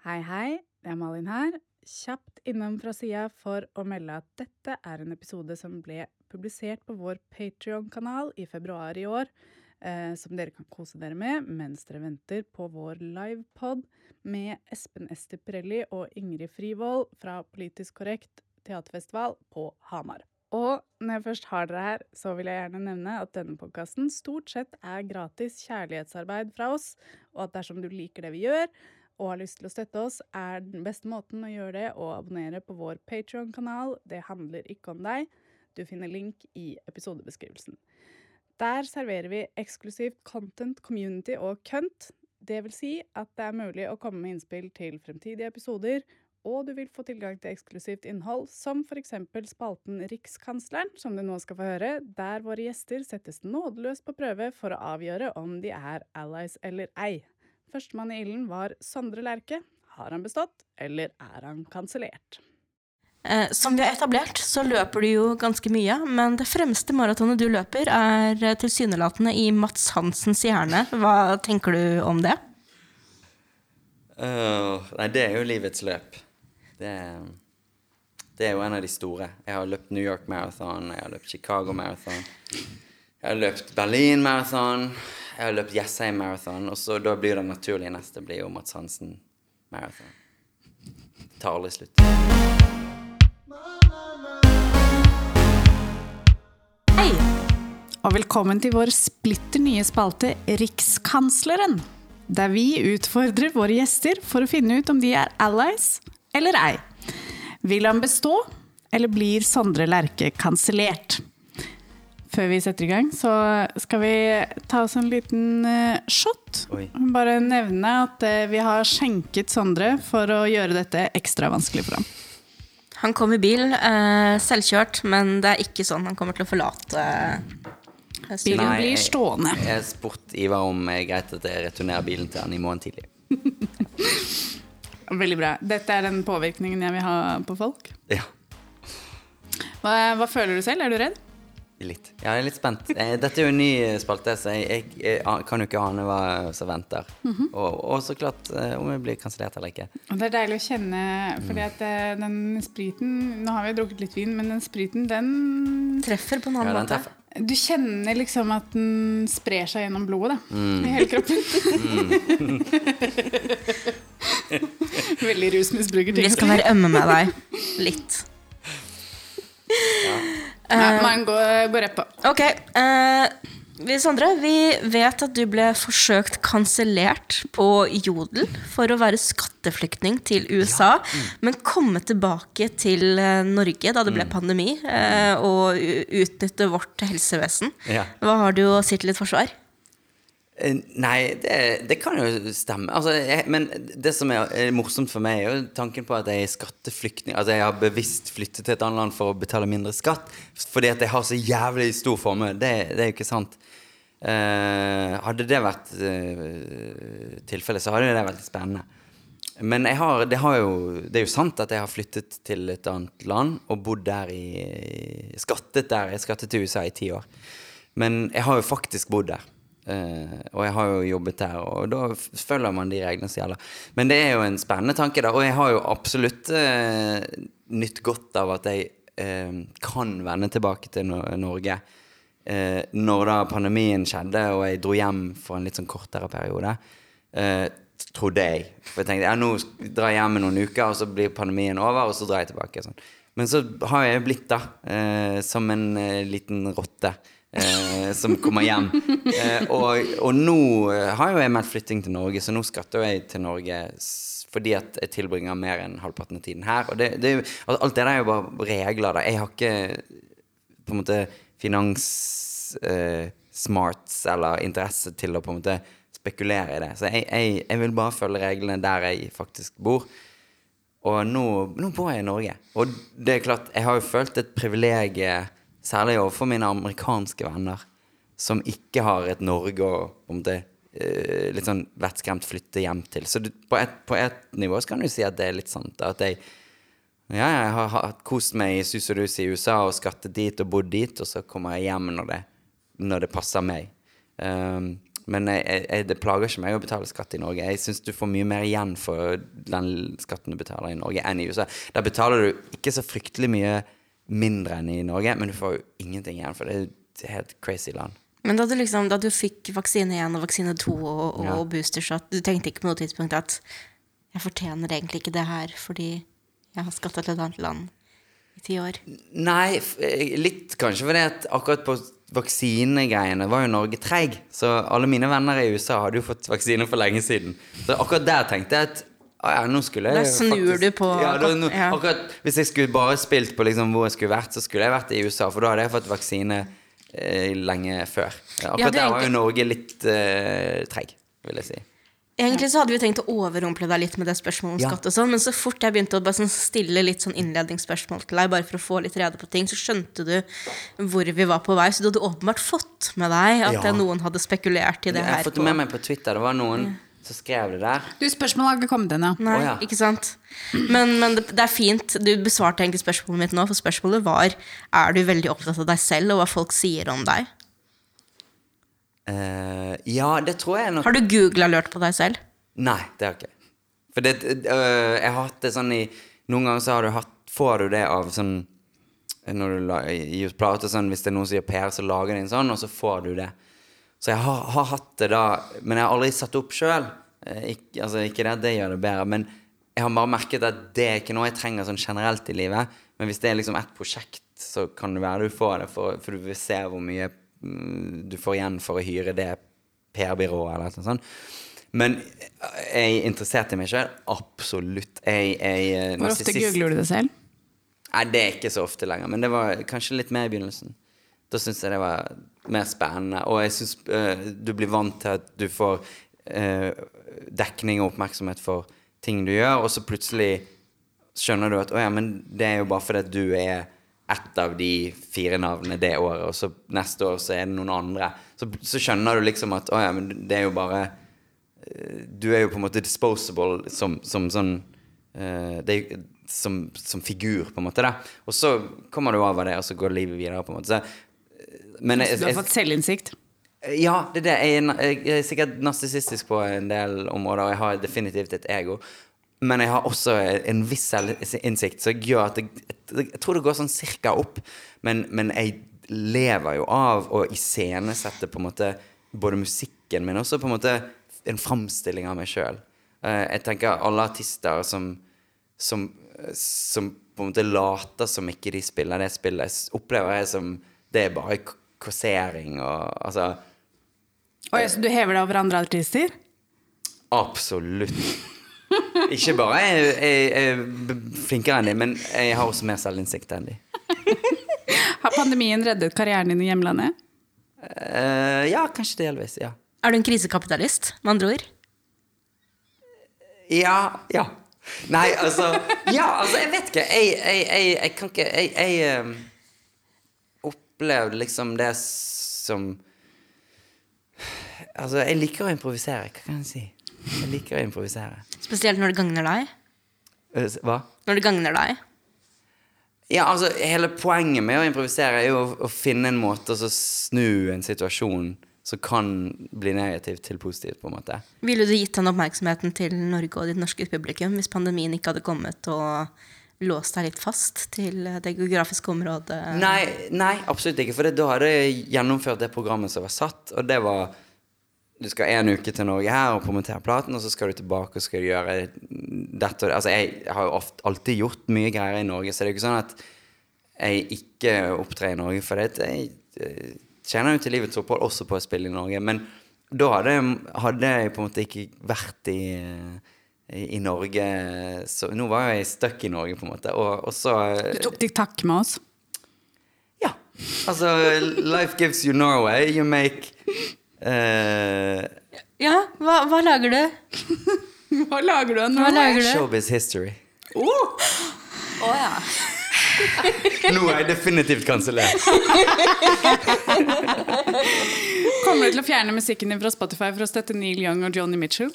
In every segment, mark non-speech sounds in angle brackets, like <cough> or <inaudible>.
Hei, hei. Det er Malin her. Kjapt innom fra sida for å melde at dette er en episode som ble publisert på vår Patrion-kanal i februar i år, eh, som dere kan kose dere med mens dere venter på vår livepod med Espen Ester Pirelli og Ingrid Frivold fra Politisk korrekt teaterfestival på Hamar. Og når jeg først har dere her, så vil jeg gjerne nevne at denne podkasten stort sett er gratis kjærlighetsarbeid fra oss, og at dersom du liker det vi gjør, og har lyst til å støtte oss, er den beste måten å gjøre det å abonnere på vår Patreon-kanal. Det handler ikke om deg. Du finner link i episodebeskrivelsen. Der serverer vi eksklusivt content, community og kønt. Det vil si at det er mulig å komme med innspill til fremtidige episoder, og du vil få tilgang til eksklusivt innhold, som f.eks. spalten Rikskansleren, som du nå skal få høre, der våre gjester settes nådeløst på prøve for å avgjøre om de er allies eller ei. Førstemann i ilden var Sondre Lerche. Har han bestått, eller er han kansellert? Eh, som vi har etablert, så løper du jo ganske mye, men det fremste maratonet du løper, er eh, tilsynelatende i Mats Hansens hjerne. Hva tenker du om det? Oh, nei, det er jo livets løp. Det, det, er jo en av de store. Jeg har løpt New York Marathon, jeg har løpt Chicago Marathon. Jeg har løpt Berlin Marathon. Jeg har løpt Jessheim Marathon, og så da blir det naturlige neste blir jo Mats Hansen Marathon. Det tar aldri slutt. Hei, og velkommen til vår splitter nye spalte Rikskansleren. Der vi utfordrer våre gjester for å finne ut om de er allies eller ei. Vil han bestå, eller blir Sondre Lerche kansellert? Før vi setter i gang, så skal vi ta oss en liten uh, shot. Oi. Bare nevne at uh, vi har skjenket Sondre for å gjøre dette ekstra vanskelig for ham. Han kom i bil, uh, selvkjørt, men det er ikke sånn han kommer til å forlate Bilen Nei, blir stående. Jeg, jeg spurte Ivar om det er greit at jeg returnerer bilen til han i morgen tidlig. <laughs> Veldig bra. Dette er den påvirkningen jeg vil ha på folk? Ja. Hva, hva føler du selv? Er du redd? Litt. Ja, jeg er litt spent. Eh, dette er jo en ny spalte, så jeg, jeg, jeg kan jo ikke ane hva som venter. Mm -hmm. og, og, så klart eh, om jeg blir kansellert eller ikke. Og Det er deilig å kjenne, fordi at eh, den spriten Nå har vi drukket litt vin, men den spriten, den Treffer på en annen ja, måte. Du kjenner liksom at den sprer seg gjennom blodet, da. Mm. I hele kroppen. Mm. <laughs> Veldig rusmisbruker. Vi skal være ømme med deg. Litt. Nei, eh, man går, går rett på. Ok. Uh, Sondre, vi vet at du ble forsøkt kansellert på Jodel for å være skatteflyktning til USA, ja. mm. men komme tilbake til Norge da det ble mm. pandemi, eh, og utnytte vårt helsevesen. Ja. Hva har du å si til ditt forsvar? Eh, nei, det, det, kan jo stemme. Altså, jeg, men det som er, er, morsomt for meg, er jo tanken på at jeg er skatteflyktning. Altså, jeg har bevisst flyttet til et annet land for å betale mindre skatt fordi at jeg har så jævlig stor formue. Det, det, er jo ikke sant. Uh, hadde det vært uh, tilfellet, så hadde det vært spennende. Men har, det, har jo, det, er jo sant at jeg har flyttet til et annet land og bodd der i Skattet der. Jeg skattet til USA i ti år. Men jeg har jo faktisk bodd der. Uh, og jeg har jo jobbet der, og da følger man de reglene som gjelder. Men det er jo en spennende tanke, da. Og jeg har jo absolutt uh, nytt godt av at jeg uh, kan vende tilbake til no Norge. når da pandemien skjedde, og jeg dro hjem for en litt sånn kortere periode. trodde jeg. For jeg tenkte ja, nå drar jeg hjem i noen uker, og så blir pandemien over, og så drar jeg tilbake. Sånn. Men så har jeg blitt da, som en liten rotte eh, som kommer hjem. Eh, og, og, nå eh, har jo jeg meldt flytting til Norge, så nå skatter jeg til Norge fordi at jeg tilbringer mer enn halvparten av tiden her. Og det, det, alt det der er jo bare regler. da. Jeg har ikke på en måte finans eh, eller interesse til å på en måte spekulere i det. Så jeg, jeg, jeg vil bare følge reglene der jeg faktisk bor. Og nå, nå bor jeg i Norge. Og det er klart, jeg har jo følt et privilegium Særlig overfor mine amerikanske venner, som ikke har et Norge å om det, eh, litt sånn vettskremt flytte hjem til. Så du, på, et, på et nivå så kan du si at det er litt sant. At jeg, ja, jeg har, har kost meg i sus og dus i USA og skattet dit og bodd dit, og så kommer jeg hjem når det, når det passer meg. Um, Men jeg, jeg, det plager ikke meg å betale skatt i Norge. Jeg syns du får mye mer igjen for den skatten du betaler i Norge, enn i USA. Der betaler du ikke så fryktelig mye mindre enn i Norge, men du får jo ingenting igjen, for det er et helt crazy land. Men da du, liksom, da du fikk vaksine 1 og vaksine 2 og, og Ja. boostershot, du tenkte ikke på noe tidspunkt at jeg fortjener egentlig ikke det her fordi jeg har skatta til et annet land i ti år? Nei, eh, litt kanskje fordi at akkurat på vaksinegreiene var jo Norge treig. Så alle mine venner i USA hadde jo fått vaksine for lenge siden. Så akkurat der tenkte jeg at ja, nå skulle jeg Der snur du på- ja, da, nå, ja. akkurat, Hvis jeg skulle bare spilt på liksom hvor jeg skulle vært, så skulle jeg vært i USA. For da hadde jeg fått vaksine eh, lenge før. Akkurat ja, der der var jo Norge litt eh, treig, vil jeg si. Egentlig så hadde vi tenkt å overrumple deg litt med det spørsmålet om skatt og sånn, men så fort jeg begynte å sånn stille litt sånn innledningsspørsmål til deg, bare for å få litt rede på ting, så skjønte du hvor vi var på vei. Så du hadde åpenbart fått med deg at noen hadde spekulert i det Jeg har fått det med meg på Twitter. Det var noen som skrev det der. Du, spørsmålet har ikke kommet ennå. Nei, oh, ja. ikke sant? Men, men det, det er fint. Du besvarte egentlig spørsmålet mitt nå, for spørsmålet var er du veldig opptatt av deg selv og hva folk sier om deg. Uh, ja, det tror jeg nok Har du googla-lurt på deg selv? Nei, det har jeg ikke. For det, uh, jeg har hatt det sånn i Noen ganger så har du hatt, får du det av sånn Når du gir ut plate sånn, Hvis det er noen som sier PR, så lager de en sånn, og så får du det. Så jeg har, har hatt det da Men jeg har aldri satt opp sjøl. Ikke, altså, ikke det det gjør det bedre, men jeg har bare merket at det er ikke noe jeg trenger sånn generelt i livet. Men hvis det er liksom ett prosjekt, så kan det være du får det, for, for du vil se hvor mye mm, du får igjen for å hyre det PR-byrået eller noe sånt. Men er jeg interessert i meg sjøl? Absolutt. Jeg, jeg, eh, Hvor ofte googler du det selv? Nei, det er ikke så ofte lenger, men det var kanskje litt mer i begynnelsen. Da syns jeg det var mer spennende. Og jeg syns du blir vant til at du får uh, dekning og oppmerksomhet for ting du gjør, og så plutselig skjønner du at å ja, men det er jo bare fordi at du er ett av de fire navnene det året, og så neste år så er det noen andre. Så, så skjønner du liksom at å ja, men det er jo bare eh, Du er jo på en måte disposable som, som sånn uh, det som, som figur, på en måte. da Og så kommer du over det, og så går livet videre. på en måte så, Men jeg, Du har fått selvinnsikt? ja, det er det. Jeg jeg er sikkert narsissistisk på en del områder, og jeg har definitivt et ego. Men jeg har også en viss selvinnsikt som gjør at jeg, jeg tror det går sånn cirka opp. Men, men jeg lever jo av å iscenesette på en måte både musikken, men også på en måte en framstilling av meg sjøl. Jeg tenker alle artister som, som, som på en måte later som ikke de spiller det spillet, opplever jeg som Det er bare k- kåsering og altså Oi, så du hever deg over andre artister? Absolutt. Ikke bare jeg, jeg, jeg er flinkere enn de, men jeg har også mer selvinnsikt enn de. <laughs> Har pandemien reddet karrieren din i hjemlandet? Uh, ja, kanskje delvis. Ja. Er du en krisekapitalist, med andre ord? Ja. Ja. Nei, altså Ja, altså, jeg vet ikke. Jeg, jeg, jeg, jeg kan ikke Jeg, ehm, liksom det som Altså, jeg liker å improvisere. Hva kan jeg si? Jeg liker å improvisere. Spesielt når det gagner deg? Eh, Hva? Når det gagner deg? Ja, altså, hele poenget med å improvisere er jo å, å finne en måte å snu en situasjon som kan bli negativ til positivt, på en måte. Ville du gitt den oppmerksomheten til Norge og ditt norske publikum hvis pandemien ikke hadde kommet og låst deg litt fast til det geografiske området? Nei, nei, absolutt ikke. For da hadde jeg gjennomført det programmet som var satt, og det var Du skal en uke til Norge her og promotere platen, og så skal du tilbake og skal gjøre dette og det. Altså, jeg har jo alltid gjort mye greier i Norge, så det er jo ikke sånn at jeg ikke opptrer i Norge, for det, jeg eh, tjener jo til livets opphold også på å spille i Norge. Men da hadde, hadde jeg på en måte ikke vært i, i, Norge Så nå var jeg stuck i Norge, på en måte. Og, og så Du tok deg takk med oss. ja. Altså, life gives you Norway. You make uh, Ja, hva, hva lager du? <laughs> Hva lager du av Hva lager du? Showbiz history. Å ja. <laughs> Nå er jeg definitivt kansellert. Kommer du til å fjerne musikken din fra Spotify for å støtte Neil Young og Johnny Mitchell?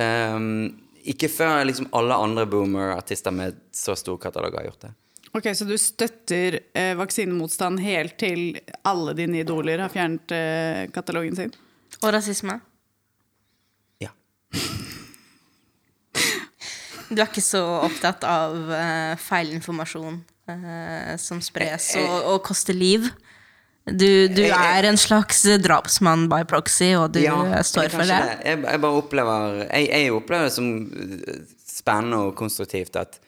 Um, ikke før liksom alle andre boomer-artister med så stor katalog har gjort det. Ok, Så du støtter eh, vaksinemotstand helt til alle dine idoler har fjernet eh, katalogen sin? Og rasisme. Ja. <laughs> Du er ikke så opptatt av eh, feilinformasjon eh, som spres og, og koster liv. Du, du Jeg- jeg- er en slags drapsmann by proxy, og du ja, står for det. Jeg, jeg bare opplever jeg, jeg opplever det som eh, spennende og konstruktivt at,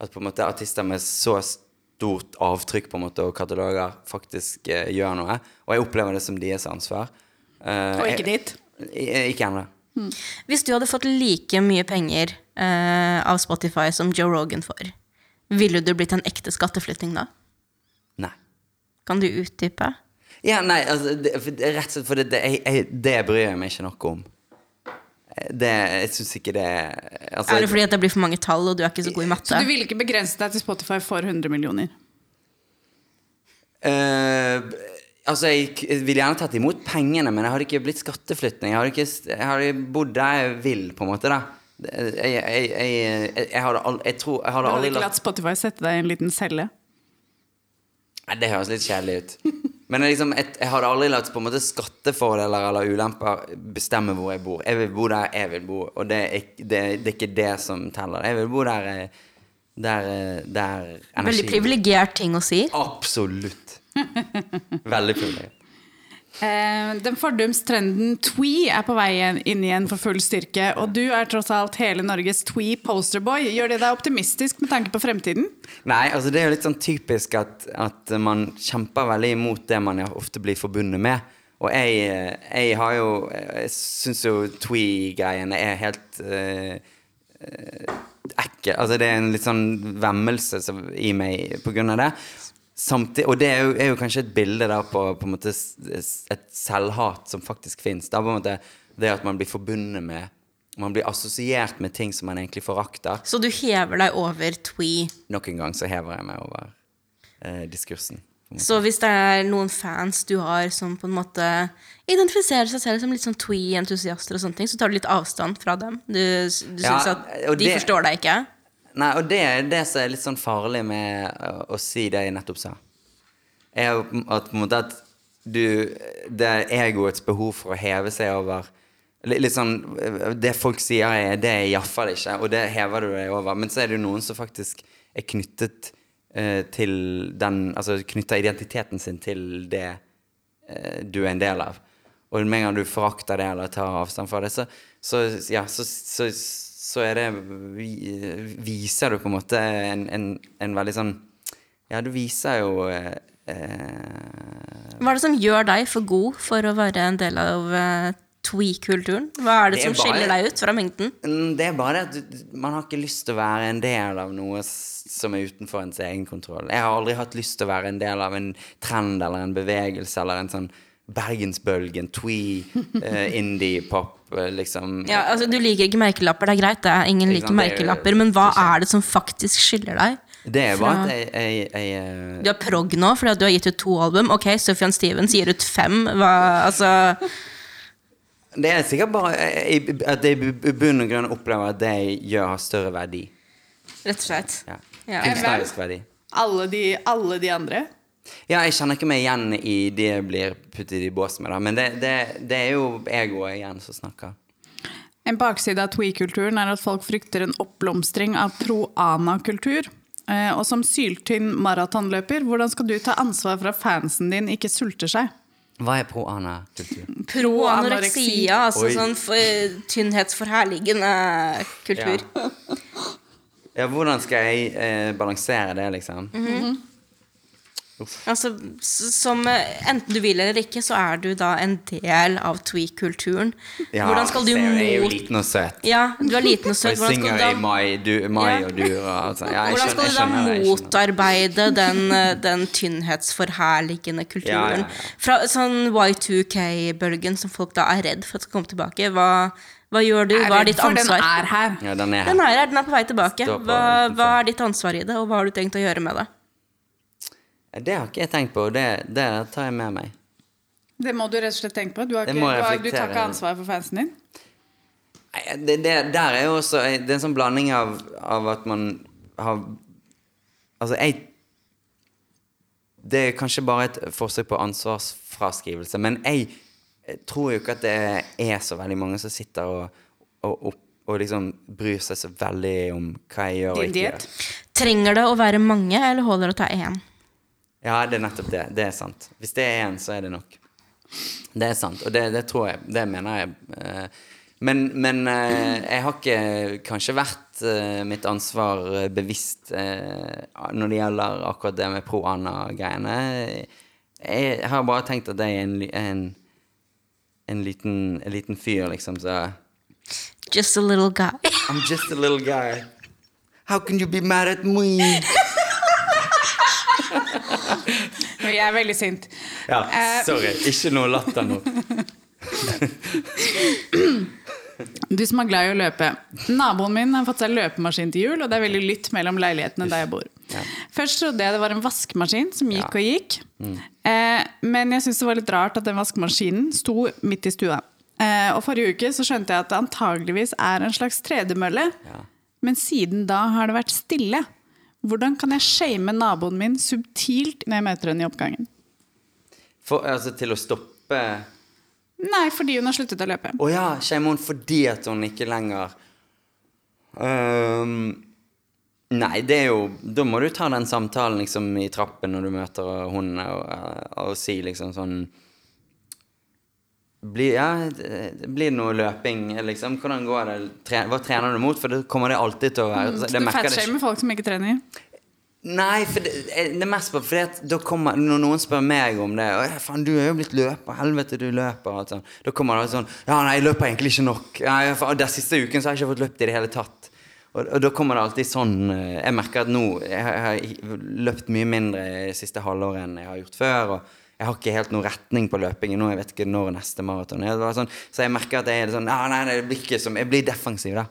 at på en måte artister med så stort avtrykk på en måte og kataloger faktisk eh, gjør noe. Og jeg opplever det som deres ansvar. Uh, Og ikke ditt. Ikke ennå. Hvis du hadde fått like mye penger eh, av Spotify som Joe Rogan får, ville du blitt en ekte skatteflytting da? Kan du utdype? Ja, nei, altså, det, for, rett og slett fordi det, jeg, det bryr jeg meg ikke noe om. Det, jeg syns ikke det altså, Er det fordi at det blir for mange tall, og du er ikke så god i matte? Så du ville ikke begrense deg til Spotify for 100 millioner? Uh, altså, jeg, jeg ville gjerne tatt imot pengene, men jeg hadde ikke blitt skatteflyktning. Jeg hadde, ikke, jeg hadde bodd der jeg vil, på en måte. da Jeg, jeg, jeg, jeg, jeg hadde aldri Jeg tror jeg Du hadde hadde aldri ikke latt latt Spotify sette deg i en liten celle? Nei, Det høres litt kjedelig ut. Men jeg, liksom, jeg, jeg hadde aldri latt på en måte skattefordeler eller ulemper bestemme hvor jeg bor. Jeg vil bo der jeg vil bo, og det er, ikke- det, det er ikke det som teller. Jeg vil bo der, der, der energi Veldig privilegert ting å si. Absolutt. Veldig privilegert. Eh, den fordumstrenden twee er på vei inn igjen for full styrke. Og du er tross alt hele Norges twee posterboy. Gjør det deg optimistisk med tanke på fremtiden? Nei, altså det er jo litt sånn typisk at, at man kjemper veldig imot det man ofte blir forbundet med. Og jeg, jeg har jo Jeg syns jo twee-greiene er helt eh, eh, ekkel. Altså det er en litt sånn vemmelse i meg på grunn av det. Samtidig, og det er jo, er jo kanskje et bilde der på, på en måte et selvhat som faktisk fins. Det at man blir forbundet med Man blir assosiert med ting som man egentlig forakter. Så du hever deg over twee. Nok en gang så hever jeg meg over eh, diskursen. Så hvis det er noen fans du har som på en måte identifiserer seg selv som litt sånn twee-entusiaster, og sånne ting, så tar du litt avstand fra dem. Du, du Ja, at de det- forstår deg ikke? Nei, og det er det som er litt sånn farlig med å, å si det jeg nettopp sa. Er at på en måte at du Det er egoets behov for å heve seg over Litt, sånn Det folk sier, er det er iallfall ikke, og det hever du deg over. Men så er det jo noen som faktisk er knyttet uh, til den Altså knytter identiteten sin til det uh, du er en del av. Og med en gang du forakter det eller tar avstand fra det, så, så, ja, så, så, så er det Viser du på en måte en, en, en veldig sånn Ja, du viser jo eh, eh, Hva er det som gjør deg for god for å være en del av eh, twee-kulturen? Hva er det, Det er som bare- skiller deg ut fra mengden? Mm, Det er bare det at du- man har ikke lyst til å være en del av noe som er utenfor ens egen kontroll. Jeg har aldri hatt lyst til å være en del av en trend eller en bevegelse eller en sånn Bergensbølgen, twee, eh, <laughs> indie-pop, eh, liksom. Ja, altså Du liker ikke merkelapper, det er greit, det er ingen liker er merkelapper, men hva er det som faktisk skiller deg? Det er bare at jeg, jeg, jeg eh, Du er prog nå fordi du har gitt ut to album. Ok, Sufjan Stevens gir ut fem. Hva, altså, Det er sikkert bare jeg- at jeg i bunn og grunn opplever at det jeg gjør, har større verdi. rett og slett. Ja. Ja. Kunstnerisk verdi. Alle de, alle de andre? Ja, jeg kjenner ikke meg igjen i det jeg blir puttet i bås med, da. Men det, det, det er jo egoet igjen som snakker. En bakside av twee-kulturen er at folk frykter en oppblomstring av pro-ana-kultur. Eh, Og som syltynn maratonløper, hvordan skal du ta ansvar for at fansen din ikke sulter seg? Hva er pro-ana-kultur? Pro anoreksia, altså Oi. sånn for, tynnhetsforherligende kultur. Ja, hvordan skal jeg eh, balansere det, liksom? Altså, som eh, Enten du vil eller ikke, så er du da en del av twee-kulturen. Ja, hvordan skal du mot... Jeg er jo liten og søt. Ja, du er liten og søt. <laughs> Hvordan skal du i da mai, du, mai Ja. og du, altså. Ja, jeg Hvordan skjønner- skal du jeg da skjønner jeg skjønner. motarbeide den, eh, den tynnhetsforherligende kulturen? <laughs> Ja, ja, ja. Fra sånn Y2K-bølgen som folk da er redd for at skal komme tilbake. Hva, hva gjør du? Hva er ditt ansvar? den er her. Ja, den er Den er her, den er på vei tilbake. Hva, hva er ditt ansvar i det, og hva har du tenkt å gjøre med det? Det har ikke jeg tenkt på, og det, det tar jeg med meg. Det må du rett og slett tenke på. Du, har ikke, du, har, du tar ikke ansvar for fansen din. Nei, Det, det, der er jo også Det er en sånn blanding av, av at man har Altså, jeg Det er kanskje bare et forsøk på ansvarsfraskrivelse, men jeg jeg tror jo ikke at det er så veldig mange som sitter og, og, og, og liksom bryr seg så veldig om hva jeg gjør og ikke gjør. Trenger det å være mange, eller holder det å ta én? Ja, det er nettopp det. Det er sant. Hvis det er én, så er det nok. Det er sant, og det, det tror jeg. Det mener jeg. eh, Men, men eh, jeg har ikke kanskje vært eh, mitt ansvar bevisst når det gjelder akkurat det med pro-Anna-greiene. Jeg har bare tenkt at jeg er en, en, en, liten, en liten fyr, liksom, så Just a little guy. I'm just a little guy. How can you be mad at me? <laughs> Jeg er veldig sint. Ja, Eh, sorry. Ikke noe latter nå. <clears throat> Du som er glad i å løpe. Naboen min har fått seg løpemaskin til jul, og det er veldig lytt mellom leilighetene der jeg bor. Først trodde jeg det var en vaskemaskin som gikk Ja. og gikk. Eh, men jeg syntes det var litt rart at den vaskemaskinen sto midt i stua. Eh, og forrige uke så skjønte jeg at det antageligvis er en slags tredemølle. Ja. Men siden da har det vært stille. Hvordan kan jeg shame naboen min subtilt når jeg møter henne i oppgangen? For, altså, til å stoppe Nei, fordi hun har sluttet å løpe. Å ja, shame on fordi at hun ikke lenger um, Nei, det er jo Da må du ta den samtalen liksom i trappen når du møter hun, og, og si liksom sånn blir, ja, blir noe løping, liksom. Hvordan går det? Tre, hva trener du mot? For det kommer det alltid til å være. Så det du fatshamer folk som ikke trener? Nei, for det, eh, det er mest bare fordi kommer, når noen spør meg om det «Å, faen, du er jo blitt løper. Helvete, du løper. Og sånn. Da kommer det sånn Ja, nei, jeg løper egentlig ikke nok. Nei, for, den siste uken så har jeg ikke fått løpt i det hele tatt. Og, og da kommer det alltid sånn eh, Jeg merker at nå Jeg har, løpt mye mindre i siste halvåret enn jeg har gjort før. Og jeg har ikke helt noen retning på løpingen nå. Jeg vet ikke når neste maraton er. Sånn, så jeg merker at jeg er sånn ah, nei, det blir ikke som Jeg blir defensiv, da.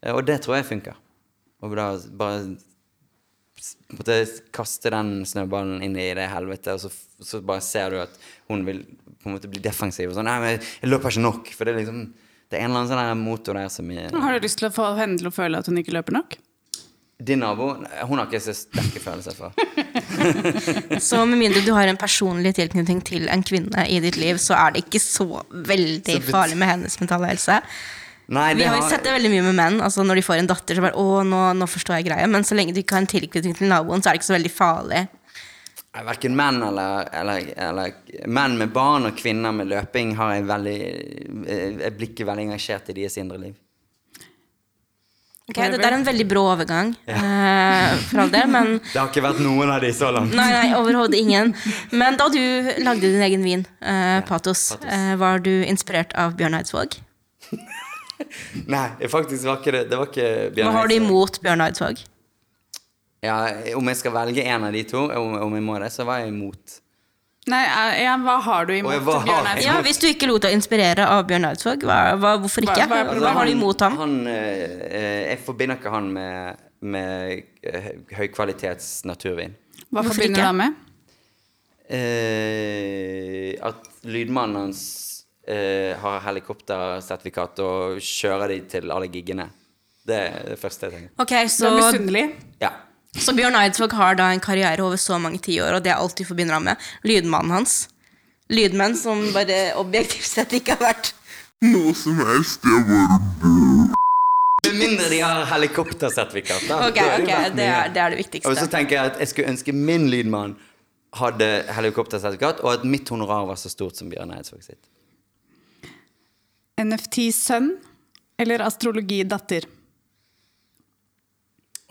Eh, Og det tror jeg funker. Og da bare måtte kaste den snøballen inn i det helvete, og så, så bare ser du at hun vil på en måte bli defensiv. Og sånn, nei, men jeg løper ikke nok. For det er liksom Det er en eller annen sånn motor der som er Har du lyst til å få henne til å føle at hun ikke løper nok? Din nabo hun har ikke så sterke følelser for. <laughs> Så med mindre du har en personlig tilknytning til en kvinne i ditt liv, så er det ikke så veldig Så farlig med hennes mentale helse. Nei, Vi har jo sett det veldig mye med menn. Altså Når de får en datter, så bare Å, nå, nå forstår jeg greia. Men så lenge du ikke har en tilknytning til naboen, så er det ikke så veldig farlig. Verken menn eller, eller, eller Menn med barn og kvinner med løping har jeg veldig eh, Jeg blir ikke veldig engasjert i deres indre liv. Ok, Dette er en veldig brå overgang, eh, for all del, men <laughs> Det har ikke vært noen av de så langt. Nei, nei, overhodet ingen. Men da du lagde din egen vin, eh, Patos, Patos. eh, var du inspirert av Bjørn Eidsvåg? <laughs> Nei, faktisk var ikke det Det var ikke Bjørn Hva har du imot Bjørn Eidsvåg? Ja, om jeg skal velge en av de to, om, om jeg må det, så var jeg imot. Nei, eh, ja, hva har du imot har Bjørn? Eidsvåg? Ja, Hvis du ikke lot deg inspirere av Bjørn Eidsvåg, hva, hva, hvorfor ikke? Hva- hva Hva, har du imot ham? Han, eh, eh, jeg forbinder ikke han med, med høykvalitets naturvin. Hva Hvorfor forbinder du ham med? Eh, at lydmannen hans eh, har helikoptersertifikat og kjører de til alle giggene. Det er det første jeg tenker. Ok, Du så, er misunnelig? Ja. Så Bjørn Eidsvåg har da en karriere over så mange tiår, og det er alt de forbinder ham med, lydmannen hans. Lydmenn som bare objektivt sett ikke har vært Noe som helst, det er bare Med mindre de har helikoptersertifikat. Da. Ok, det, er det er det, viktigste. Og så tenker jeg at jeg skulle ønske min lydmann hadde helikoptersertifikat, og at mitt honorar var så stort som Bjørn Eidsvåg sitt. NFT-sønn eller astrologi-datter?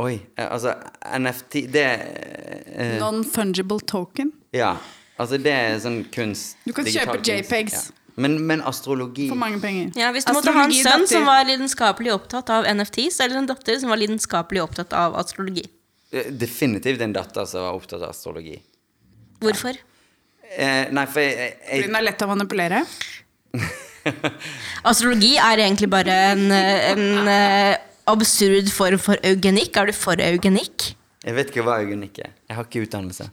Oi, eh, altså NFT Det eh, Non-fungible token? Ja. Altså, det er sånn kunst Du kan kjøpe kunst. JPEGs. Ja. Men, men astrologi For mange penger. Ja, Hvis du måtte ha en sønn Astrologi-datter. som var lidenskapelig opptatt av NFTs, eller en datter som var lidenskapelig opptatt av astrologi. Eh, Definitivt en datter som var opptatt av astrologi. Hvorfor? Eh, nei, for jeg, jeg, Fordi den er lett å manipulere? <laughs> Astrologi er egentlig bare en, en eh, absurd form for eugenikk. Er du for eugenikk? jeg vet ikke hva eugenikk er. Jeg har ikke utdannelse.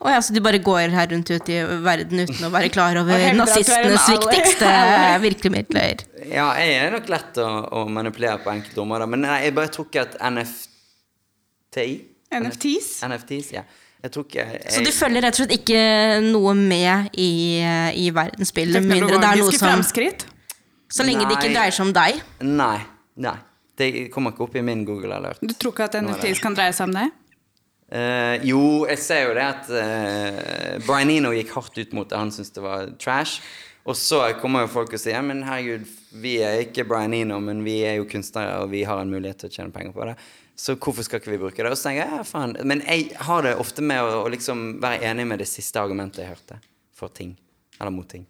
Å ja, så du bare går her rundt ut i verden uten å være klar over <laughs> er nazistenes viktigste <laughs> virkemidler? Ja, jeg er nok lett å, å manipulere på enkelte områder, men nei, jeg bare tror ikke at NFTI NFTs? NFTs, ja. Jeg tror ikke jeg, Så du følger rett og slett ikke noe med i, i verdensbildet? Mindre det er noe Teknologiske som fremskritt. Så lenge det ikke Nei. dreier seg om deg? Nei. Nei. Det kommer ikke opp i min Google alert. Du tror ikke at NFTs kan dreie seg om det? Uh, jo, jeg ser jo det at uh, Brian Eno gikk hardt ut mot det. Han syntes det var trash. Og så kommer jo folk og sier Men herregud, vi er ikke Brian Eno, men vi er jo kunstnere, og vi har en mulighet til å tjene penger på det. Så hvorfor skal ikke vi bruke det? Og så tenker jeg, ja, faen. Men jeg har det ofte med å, å liksom være enig med det siste argumentet jeg hørte for ting. Eller mot ting.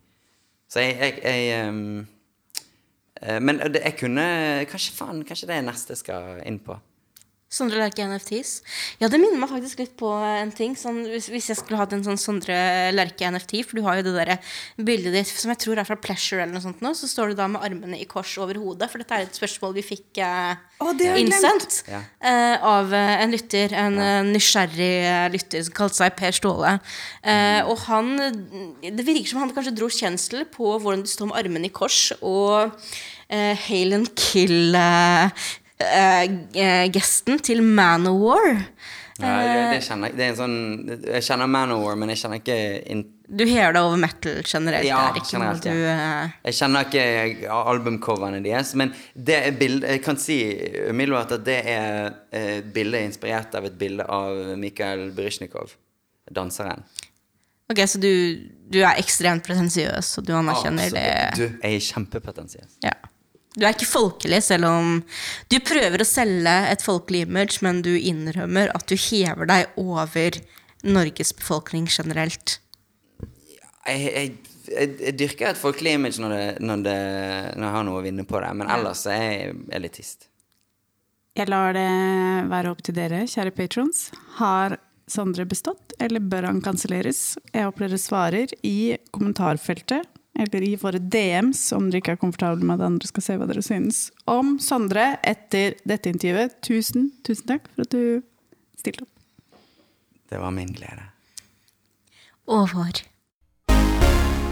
Så jeg, jeg, jeg eh, Men det, jeg kunne Kanskje faen, kanskje det er neste jeg skal inn på. Sondre Lerche NFTs. Ja, det minner meg faktisk litt på en ting. Sånn, hvis, hvis jeg skulle hatt en sånn Sondre Lerche NFT, for du har jo det der bildet ditt som jeg tror er fra Pleasure eller noe sånt nå, så står du da med armene i kors over hodet, for dette er et spørsmål vi fikk eh, jeg innsendt Ja. eh, av eh, en lytter, en ja. nysgjerrig eh, lytter som kalte seg Per Ståle. Eh, og han Det virker som han kanskje dro kjensel på hvordan du står med armene i kors og eh, and kill eh, eh, eh, gesten til Manowar. Ja, det, det kjenner jeg. Det er en sånn, jeg kjenner Manowar, men jeg kjenner ikke Du hever deg over metal generelt. Ja, er ikke generelt, du eh, Jeg kjenner ikke albumcoverne deres, men det er bild, jeg kan si umiddelbart at det er et bilde inspirert av et bilde av Mikhail Brysjnikov, danseren. Ok, så du, du er ekstremt pretensiøs, og du anerkjenner det? Du jeg er kjempepretensiøs. Ja. Du er ikke folkelig, selv om du prøver å selge et folkelig image, men du innrømmer at du hever deg over Norges befolkning generelt. Jeg, jeg, jeg, jeg dyrker et folkelig image når, det, når, det, når jeg har noe å vinne på det, men ellers er jeg elitist. Jeg lar det være opp til dere, kjære patrons. Har Sondre bestått, eller bør han kanselleres? Jeg håper dere svarer i kommentarfeltet, eller i våre DMs, om dere ikke er komfortable med at andre skal se hva dere synes om Sondre etter dette intervjuet. Tusen, tusen takk for at du stilte opp. Det var min glede. Og vår.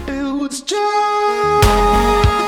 It was just